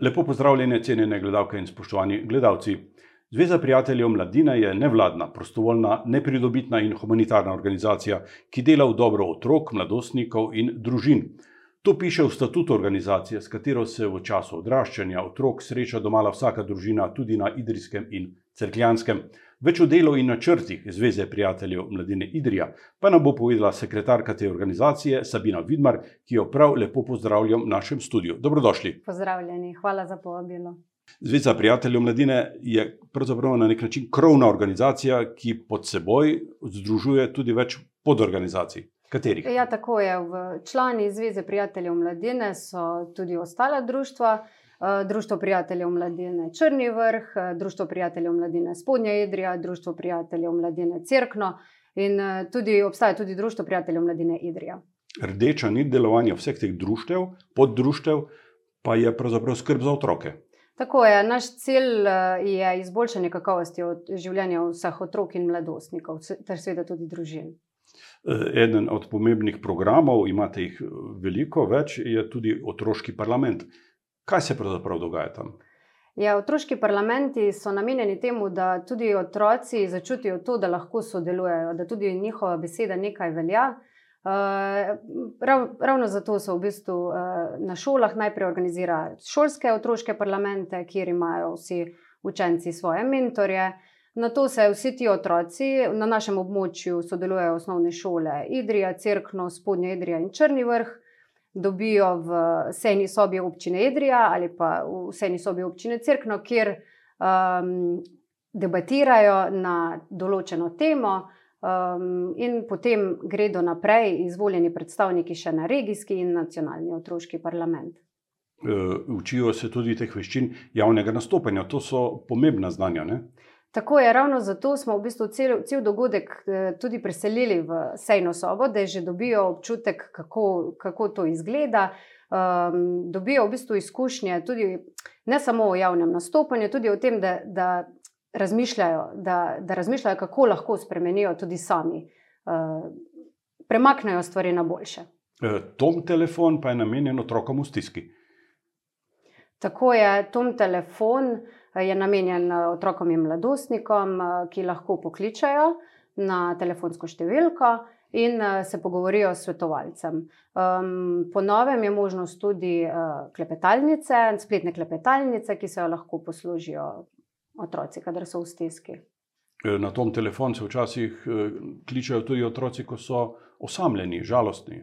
Lepo pozdravljene, cenjene gledalke in spoštovani gledalci. Zveza prijateljev mladine je nevladna, prostovoljna, nepridobitna in humanitarna organizacija, ki dela v dobro otrok, mladostnikov in družin. To piše v statutu organizacije, s katero se v času odraščanja otrok sreča domala vsaka družina, tudi na Idrijskem in Cerkljanskem. Več o delu in načrtih Zveze prijateljev mladine Idrija pa nam bo povedala sekretarka te organizacije Sabina Vidmar, ki jo prav lepo pozdravljam v našem studiu. Dobrodošli. Pozdravljeni, hvala za povabilo. Zveza prijateljev mladine je pravzaprav na nek način krovna organizacija, ki pod seboj združuje tudi več podorganizacij. Katerih? Ja, tako je. V člani Zveze prijateljev mladine so tudi ostala društva. Eh, Društvo prijateljev mladine Črni vrh, eh, Društvo prijateljev mladine Spodnja Idrija, Društvo prijateljev mladine Cerkno in eh, tudi obstaja tudi Društvo prijateljev mladine Idrija. Rdeča nit delovanja vseh teh društev, poddruštev, pa je pravzaprav skrb za otroke. Tako je, naš cilj je izboljšanje kakovosti življenja vseh otrok in mladostnikov, ter seveda tudi družin. Eden od pomembnih programov, imate jih veliko več, je tudi otroški parlament. Kaj se pravzaprav dogaja tam? Ja, otroški parlamenti so namenjeni temu, da tudi otroci začutijo to, da lahko sodelujejo, da tudi njihova beseda nekaj velja. Uh, rav, ravno zato so v bistvu uh, na šolah najprej organizirali šolske otroške parlamente, kjer imajo vsi učenci svoje mentorje. Na to se vsi ti otroci na našem območju sodelujejo osnovne šole Idrija, Cerkno, Spodnja Idrija in Črni vrh dobijo v sejni sobi občine Idrija ali pa v sejni sobi občine Cerkno, kjer um, debatirajo na določeno temo. Um, in potem gredo naprej, izvoljeni predstavniki še na regijski in nacionalni otroški parlament. E, učijo se tudi teh veščin javnega nastopanja, to so pomembna znanja. Ne? Tako je, ravno zato smo v bistvu cel, cel dogodek eh, tudi preselili v sejno sobo, da že dobijo občutek, kako, kako to izgleda. Um, dobijo v bistvu izkušnje tudi ne samo o javnem nastopanju, tudi o tem, da, da, razmišljajo, da, da razmišljajo, kako lahko spremenijo tudi sami, uh, premaknejo stvari na boljše. E, tom telefon pa je namenjen otrokom v stiski. Tako je, tom telefon je namenjen eh, otrokom in mladostnikom, eh, ki lahko pokličajo na telefonsko številko in eh, se pogovorijo s svetovalcem. Um, po novem je možnost tudi uh, klepetalnice, spletne klepetalnice, ki se jo lahko poslužijo otroci, kadar so v stiski. Na tom telefonu se včasih kličajo tudi otroci, ko so osamljeni, žalostni.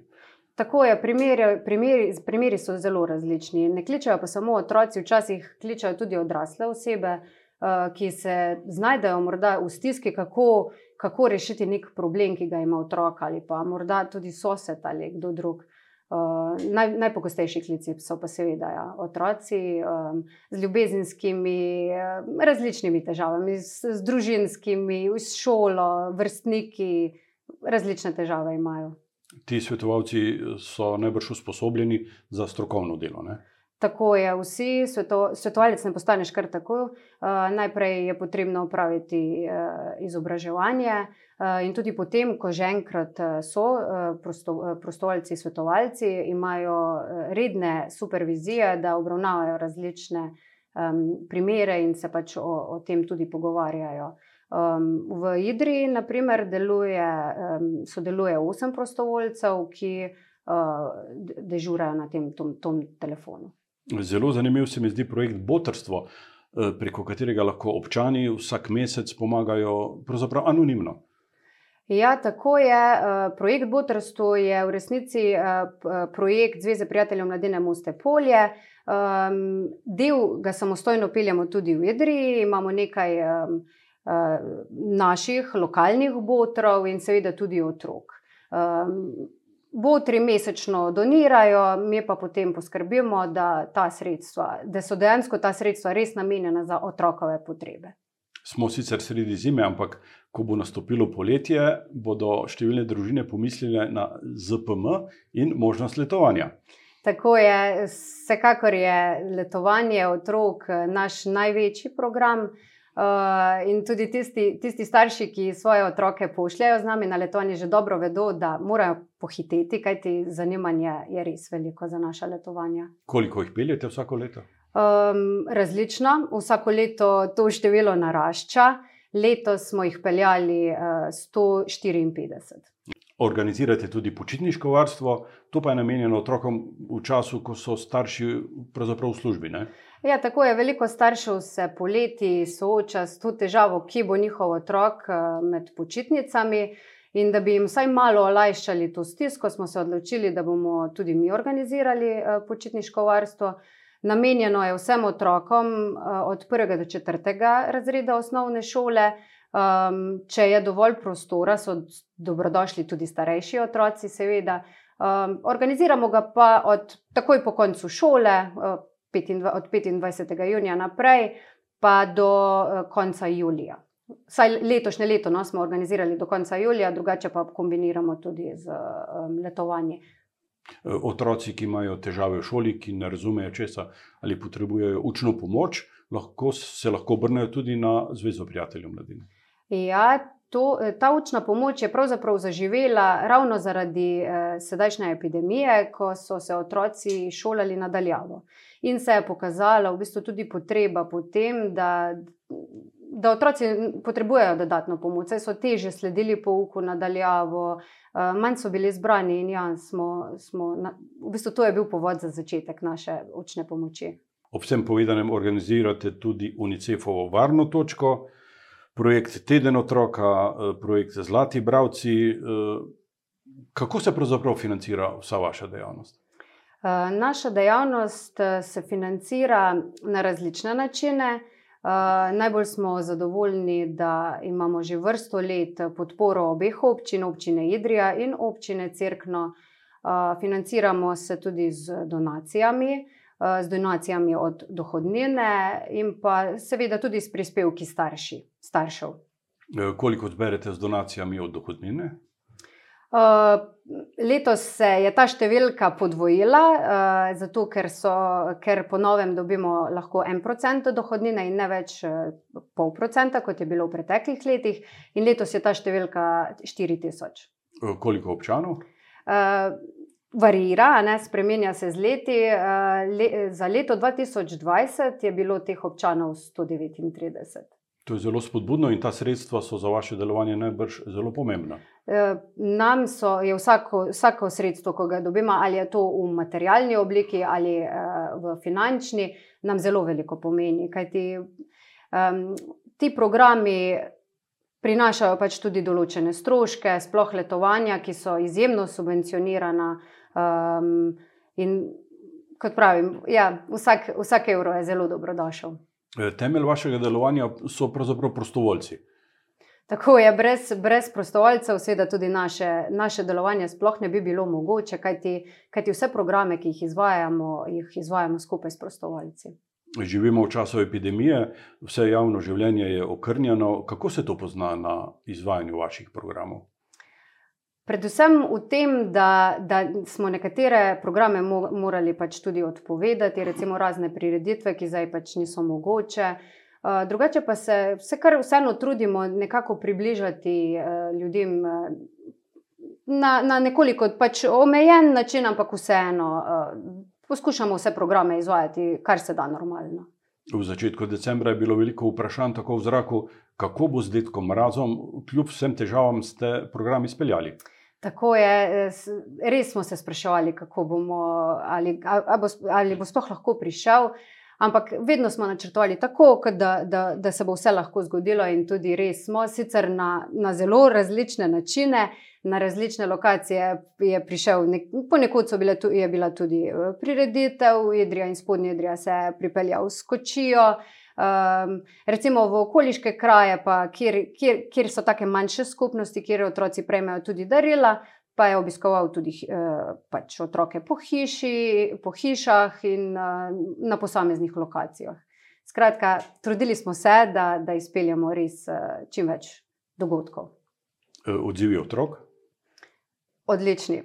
Tako je, primeri, primeri, primeri so zelo različni. Ne kličajo pa samo otroci, včasih kličajo tudi odrasle osebe, uh, ki se znajdejo morda v stiski, kako, kako rešiti nek problem, ki ga ima otrok ali pa morda tudi sosed ali kdo drug. Uh, naj, najpogostejši klici so pa seveda ja, otroci um, z ljubezenskimi, uh, različnimi težavami, z, z družinskimi, s šolo, vrstniki, različne težave imajo ti svetovalci so najbrž usposobljeni za strokovno delo. Ne? Tako je, vsi sveto, svetovalec ne postaneš kar tako. Uh, najprej je potrebno upraviti uh, izobraževanje, uh, in tudi potem, ko že enkrat so uh, prosto, uh, prostovoljci, svetovalci, imajo uh, redne supervizije, da obravnavajo različne um, primere in se pač o, o tem tudi pogovarjajo. Um, v Idriji, naprimer, deluje, um, sodeluje osem prostovoljcev, ki uh, dežurajo na tem tom, tom telefonu. Zelo zanimiv se mi zdi projekt Botrstvo, eh, preko katerega lahko občani vsak mesec pomagajo, pravzaprav anonimno. Ja, tako je. Eh, projekt Botrstvo je v resnici projekt Zveze prijateljev mladine Moste Polje. Um, del ga samostojno peljemo tudi v Idriji, imamo nekaj. Eh, naših lokalnih botrov in seveda tudi otrok. Botri mesečno donirajo, mi pa potem poskrbimo, da, sredstva, da so dejansko ta sredstva res namenjena za otrokove potrebe. Smo sicer sredi zime, ampak ko bo nastopilo poletje, bodo številne družine pomislile na ZPM in možnost letovanja. Tako je, vsekakor je letovanje otrok naš največji program. Uh, in tudi tisti, tisti starši, ki svoje otroke pošljajo z nami na letovanje, že dobro vedo, da morajo pohiteti, kajti zanimanje je res veliko za naše letovanje. Koliko jih peljete vsako leto? Um, različna, vsako leto to število narašča, letos smo jih peljali uh, 154. Organizirate tudi počitniško varstvo, to pa je namenjeno otrokom v času, ko so starši v službi. Ne? Ja, tako je. Veliko staršev se poleti sooča s to težavo, ki bo njihov otrok med počitnicami. In da bi jim vsaj malo olajšali to stisko, smo se odločili, da bomo tudi mi organizirali počitniško varstvo. Namenjeno je vsem otrokom od 1. do 4. razreda osnovne šole. Um, če je dovolj prostora, so dobrodošli tudi starejši otroci, seveda. Um, organiziramo ga pa od takoj po koncu šole, 25, od 25. junija naprej, pa do uh, konca julija. Saj letošnje leto no, smo organizirali do konca julija, drugače pa kombiniramo tudi z um, letovanji. Otroci, ki imajo težave v šoli, ki ne razumejo česa ali potrebujejo učno pomoč, lahko se lahko obrnejo tudi na Zvezo prijateljev mladine. Ja, to, ta učna pomoč je pravzaprav zaživela ravno zaradi eh, sedajšnje epidemije, ko so se otroci šolali nadaljavo. In se je pokazala v bistvu tudi potreba po tem, da, da otroci potrebujejo dodatno pomoč, saj so teže sledili pouku nadaljavo, eh, manj so bili zbrani in ja, smo, smo na, v bistvu to je bil povod za začetek naše učne pomoči. Ob vsem povedanem organizirate tudi UNICEF-ovo varno točko projekt Teden otroka, eh, projekt Zlati Bravci. Eh, kako se pravzaprav financira vsa vaša dejavnost? Eh, naša dejavnost se financira na različne načine. Najbolj smo zadovoljni, da imamo že vrsto let podporo obeh občin, občine Idrija in občine Cerkno. Financiramo se tudi z donacijami z donacijami od dohodnine in pa seveda tudi s prispevki starši, staršev. E, koliko zberete z donacijami od dohodnine? Uh, letos se je ta številka podvojila, uh, zato ker, so, ker po novem dobimo lahko en procent dohodnine in ne več pol procenta, kot je bilo v preteklih letih, in letos je ta številka 4000. Koliko občanov? Uh, Varira, ne, spremenja se z leti. Eh, le, za leto 2020 je bilo teh občanov 139. To je zelo spodbudno in ta sredstva so za vaše delovanje najbrž zelo pomembna. Eh, nam so, je vsako, vsako sredstvo, ko ga dobimo, ali je to v materialni obliki ali eh, v finančni, nam zelo veliko pomeni. Kajti um, ti programi prinašajo pač tudi določene stroške, sploh letovanja, ki so izjemno subvencionirana. Um, in kot pravim, ja, vsak, vsak evro je zelo dobrodošel. E, temelj vašega delovanja so pravzaprav prostovoljci. Tako je, brez, brez prostovoljcev, seveda tudi naše, naše delovanje sploh ne bi bilo mogoče, kajti, kajti vse programe, ki jih izvajamo, jih izvajamo skupaj s prostovoljci. Živimo v času epidemije, vse javno življenje je okrnjeno. Kako se to pozna na izvajanju vaših programov? Predvsem v tem, da, da smo nekatere programe mo morali pač tudi odpovedati, recimo razne prireditve, ki zdaj pač niso mogoče. Uh, drugače pa se vse kar vseeno trudimo nekako približati uh, ljudem uh, na, na nekoliko pač omejen način, ampak vseeno poskušamo vse programe izvajati, kar se da normalno. V začetku decembra je bilo veliko vprašanj tako v zraku, kako bo z detkom mrazom, kljub vsem težavam ste program izpeljali. Tako je, eh, res smo se spraševali, kako bomo, ali, ali, bo, ali bo sploh lahko prišel. Ampak vedno smo načrtovali tako, da, da, da se bo vse lahko zgodilo, in tudi res smo, sicer na, na zelo različne načine, na različne lokacije je prišel, nek, ponekod bile, je bila tudi eh, prireditev, Idrija in spodnja Idrija se je pripeljal s kočijo. Um, recimo v okoliške kraje, pa, kjer, kjer, kjer so tako manjše skupnosti, kjer otroci prejmejo tudi darila, pa je obiskoval tudi uh, pač otroke po, hiši, po hišah in uh, na posameznih lokacijah. Skratka, trudili smo se, da, da izpeljemo res uh, čim več dogodkov. Odzivi otrok? Odlični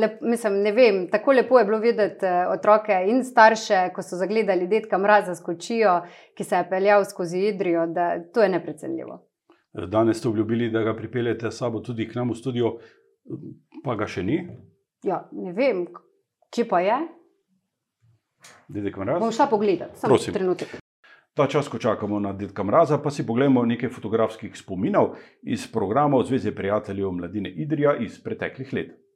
lep, mislim, ne vem, tako lepo je bilo videti eh, otroke in starše, ko so zagledali detka mraza s kočijo, ki se je peljal skozi Idrijo, da to je neprecenljivo. Danes ste obljubili, da ga pripeljete sabo tudi k nam v studio, pa ga še ni. Ja, ne vem, kje pa je. Dedek Mraz. Bom šla pogledat, samo Prosim. trenutek. Ta čas, ko čakamo na Dedka Mraza, pa si pogledamo nekaj fotografskih spominov iz programov Zveze prijateljev mladine Idrija iz preteklih let.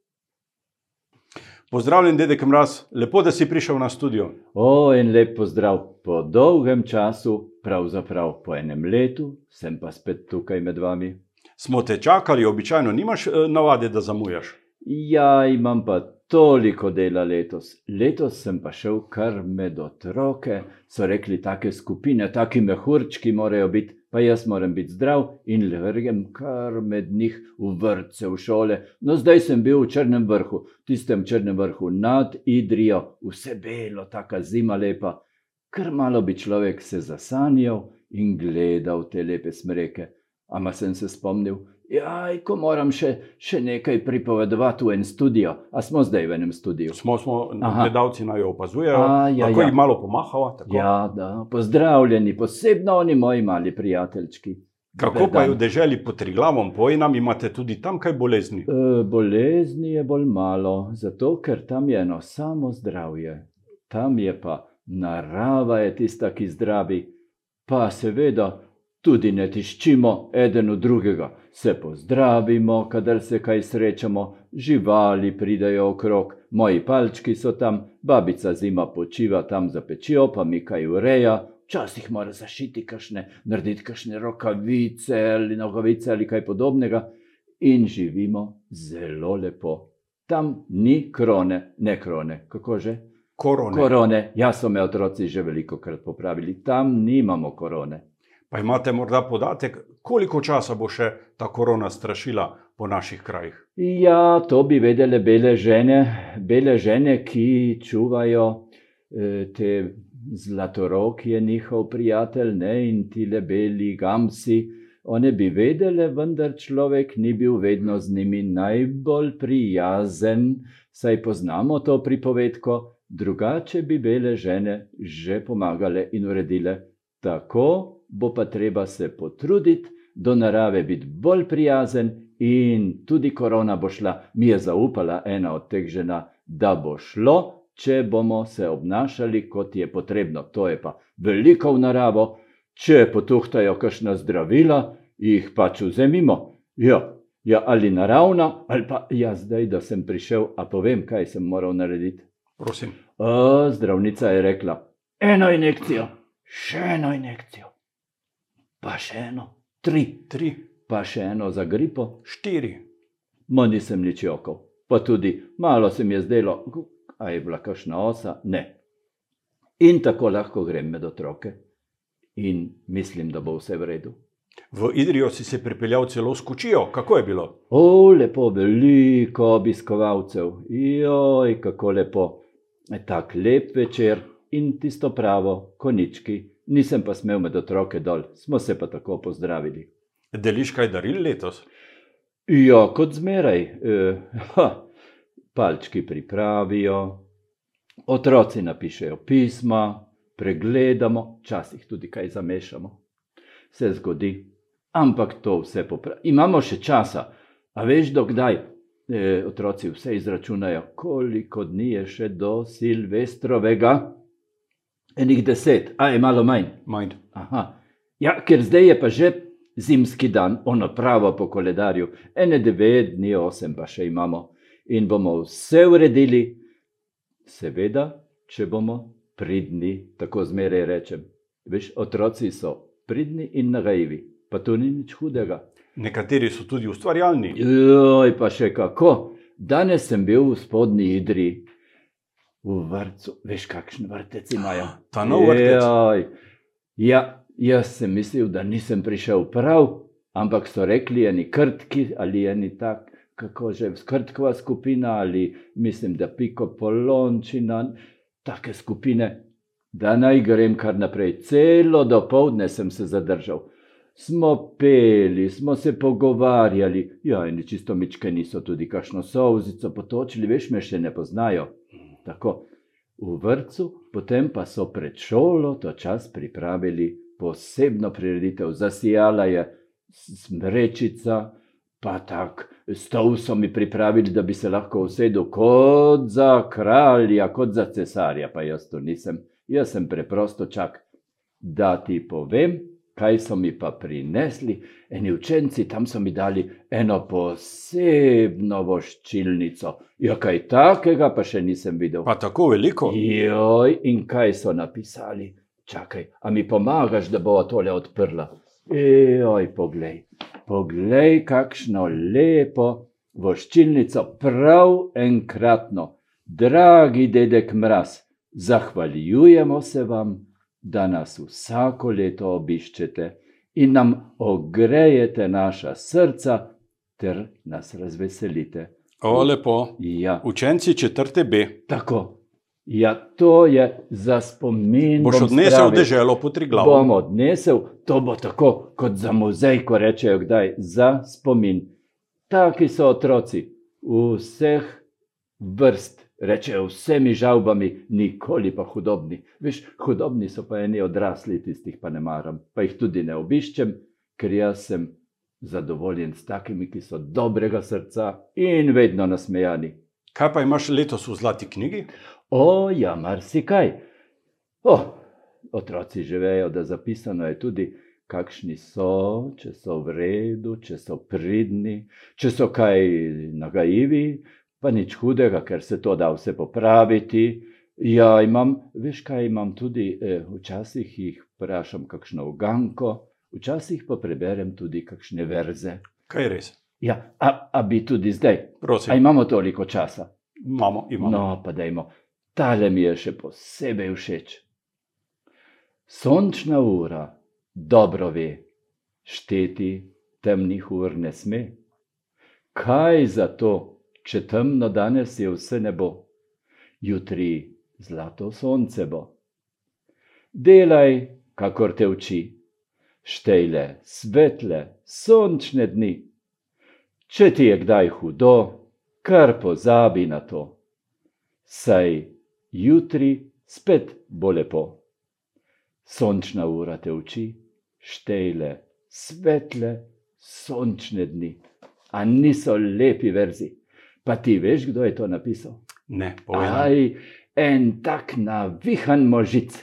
Pozdravljen, Dedek Mraz, lepo, da si prišel na studio. O, en lep pozdrav po dolgem času, pravzaprav po enem letu, sem pa spet tukaj med vami. Smo te čakali, običajno nimaš eh, navade, da zamujaš. Ja, imam pa toliko dela letos. Letos sem pa šel kar med otroke, so rekli, take skupine, taki mehurčki morajo biti, pa jaz moram biti zdrav in vrgem kar med njih v vrtce, v šole. No, zdaj sem bil v Črnem vrhu, tistem Črnem vrhu nad Idrijo, vse belo, taka zima lepa. Kar malo bi človek se zasanjal in gledal te lepe smreke. Ama sem se spomnil, jaj, ko moram še, še nekaj pripovedovati v en studio. A smo zdaj v enem studiu? Smo, smo Aha. gledalci naj jo opazujejo, A, ja, lahko ja. jih malo pomahava. tako? Ja, da, pozdravljeni, posebno oni moji mali prijateljčki. Kako Dober pa je v deželi pod Triglavom, povej nam, imate tudi tam kaj bolezni? E, bolezni je bolj malo, zato ker tam je eno samo zdravje. Tam je pa narava je tista, ki zdravi, pa seveda tudi ne tiščimo eden od drugega. Se pozdravimo, kadar se kaj srečamo, živali pridejo okrog, moji palčki so tam, babica zima počiva tam za pečijo, pa mi kaj ureja. Včasih mora zašiti kašne, narediti kašne rokavice ali nogavice ali kaj podobnega in živimo zelo lepo. Tam ni krone, ne krone, kako že? Korone. Korone, ja so me otroci že veliko krat popravili, tam nimamo korone. Pa imate morda podatek, koliko časa bo še ta korona strašila po naših krajih? Ja, to bi vedele bele žene, bele žene, ki čuvajo eh, te zlatorok, je njihov prijatelj, ne in ti le beli gamsi. One bi vedele, vendar človek ni bil vedno z njimi najbolj prijazen, saj poznamo to pripovedko, drugače bi bele žene že pomagale in uredile. Tako bo pa treba se potruditi, do narave biti bolj prijazen in tudi korona bo šla. Mi je zaupala ena od teh žena, da bo šlo, če bomo se obnašali, kot je potrebno. To je pa veliko v naravo, če potuhtajo kakšna zdravila, jih pač vzemimo. Ja, ja, ali naravna, ali pa ja, zdaj, da sem prišel, a povem, kaj sem moral narediti. Prosim. O, zdravnica je rekla: eno injekcijo, še eno injekcijo, pa še eno, tri, Tri, pa še eno za gripo. štiri. Ma nisem nič jokal, pa tudi malo se mi je zdelo, a je bila kakšna osa, ne. In tako lahko grem med otroke in mislim, da bo vse v redu. V Idrijo si se pripeljal celo s kočijo. Kako je bilo? O, lepo, veliko obiskovalcev, joj, kako lepo. Tak lep večer in tisto pravo, konički. Nisem pa smel med otroke dol, smo se pa tako pozdravili. Deliš kaj daril letos? Ja, kot zmeraj, e, ha, palčki pripravijo, otroci napišejo pisma, pregledamo, včasih tudi kaj zamešamo. Se zgodi, ampak to vse popravimo. Imamo še časa, a veš, dokdaj? E, otroci vse izračunajo, koliko dni je še do Silvestrovega. Enih deset, a je malo manj. Manj. Aha. Ja, ker zdaj je pa že zimski dan, ono pravo po koledarju, ene devet dni, osem pa še imamo in bomo vse uredili, seveda, če bomo pridni, tako zmeraj rečem. Veš, otroci so pridni in nagajivi, pa to ni nič hudega. Nekateri so tudi ustvarjalni. Joj, pa še kako. Danes sem bil v spodnji Idri, v vrtu, veš, kakšen vrtec imajo. Ta nov vrtec. Joj. Ja, jaz sem mislil, da nisem prišel prav, ampak so rekli eni krtki ali eni tak, kako že skrtkova skupina ali mislim, da piko polončina, take skupine, da naj grem kar naprej. Celo do povdne sem se zadržal. Smo peli, smo se pogovarjali, ja, in čisto mičke niso tudi kakšno solzico potočili, veš, me še ne poznajo. Tako v vrtu, potem pa so pred šolo to čas pripravili posebno prireditev. Zasijala je smrečica, Pa tak, stol so mi pripravili, da bi se lahko usedel kot za kralja, kot za cesarja, pa jaz to nisem. Jaz sem preprosto čak, da ti povem, kaj so mi pa prinesli. Eni učenci tam so mi dali eno posebno voščilnico. Ja, kaj takega pa še nisem videl. Pa tako veliko? Joj, in kaj so napisali? Čakaj, a mi pomagaš, da bo tole odprla? Ejoj, poglej, poglej, kakšno lepo voščilnico, prav enkratno. Dragi dedek Mraz, zahvaljujemo se vam da nas vsako leto obiščete in nam ogrejete naša srca ter nas razveselite. O, lepo. Ja, Učenci četrte B. tako. Ja, to je za spomin. Boš bom odnesel spravil. deželo pod tri Bom glavo. odnesel, to bo tako kot za muzej, ko rečejo, kdaj za spomin. Taki so otroci vseh vrst, rečejo vsemi žalbami, nikoli pa hudobni. Veš, hudobni so pa eni odrasli, tistih pa ne maram, pa jih tudi ne obiščem, ker jaz sem zadovoljen s takimi, ki so dobrega srca in vedno nasmejani. Kaj pa imaš letos v zlati knjigi? O, ja, marsikaj. O, otroci že vejo, da zapisano je tudi, kakšni so, če so v redu, če so pridni, če so kaj nagajivi, pa nič hudega, ker se to da vse popraviti. Ja, imam, veš kaj imam tudi, eh, včasih jih vprašam kakšno uganko, včasih pa preberem tudi kakšne verze. Kaj je res? Ja, a, a bi tudi zdaj, a Prosim, imamo toliko časa? imamo, imamo. No, pa dajmo, tale mi je še posebej všeč. Sončna ura dobro ve, šteti temnih ur ne sme. Kaj za to, če temno danes je vse nebo, jutri zlato sonce bo. Delaj, kakor te uči, štejle svetle, sončne dni. Če ti je kdaj hudo, kar pozabi na to. Saj jutri spet bo lepo. Sončna ura te uči, štejle svetle, sončne dni. A niso lepi verzi. Pa ti veš, kdo je to napisal? Ne. Aj, en tak navihan možic.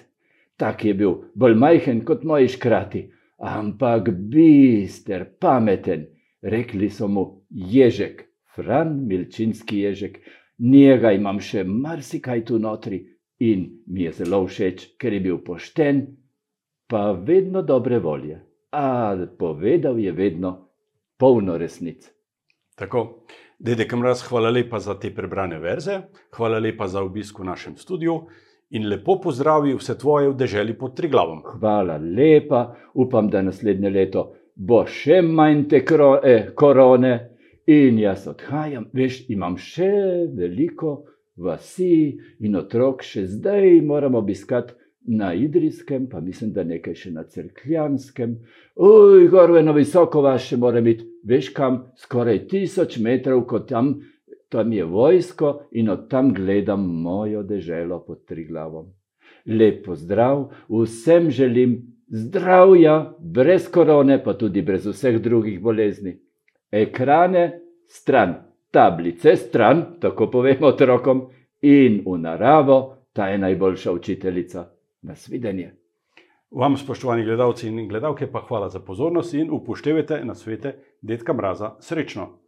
Tak je bil, bolj majhen kot moji škrati, ampak bister, pameten. Rekli so mu ježek, Fran Milčinski ježek. Njega imam še marsikaj tu notri in mi je zelo všeč, ker je bil pošten, pa vedno dobre volje. A povedal je vedno polno resnic. Tako. Dedek Mraz, hvala lepa za te prebrane verze, hvala lepa za obisk v našem studiu in lepo pozdravi vse tvoje v deželi pod Triglavom. Hvala lepa, upam, da naslednje leto bo še manj te kro, eh, korone in jaz odhajam. Veš, imam še veliko vasi in otrok, še zdaj moram obiskati na Idrijskem, pa mislim, da nekaj še na Cerkljanskem. Uj, gorve na visoko vas še moram iti, veš kam, skoraj tisoč metrov, kot tam, tam je vojsko in od tam gledam mojo deželo pod Triglavom. Lep pozdrav, vsem želim zdravja, brez korone, pa tudi brez vseh drugih bolezni. Ekrane stran, tablice stran, tako povemo otrokom, in v naravo, ta je najboljša učiteljica. Nasvidenje. Vam, spoštovani gledalci in gledalke, pa hvala za pozornost in upoštevajte na svete Dedka Mraza. Srečno!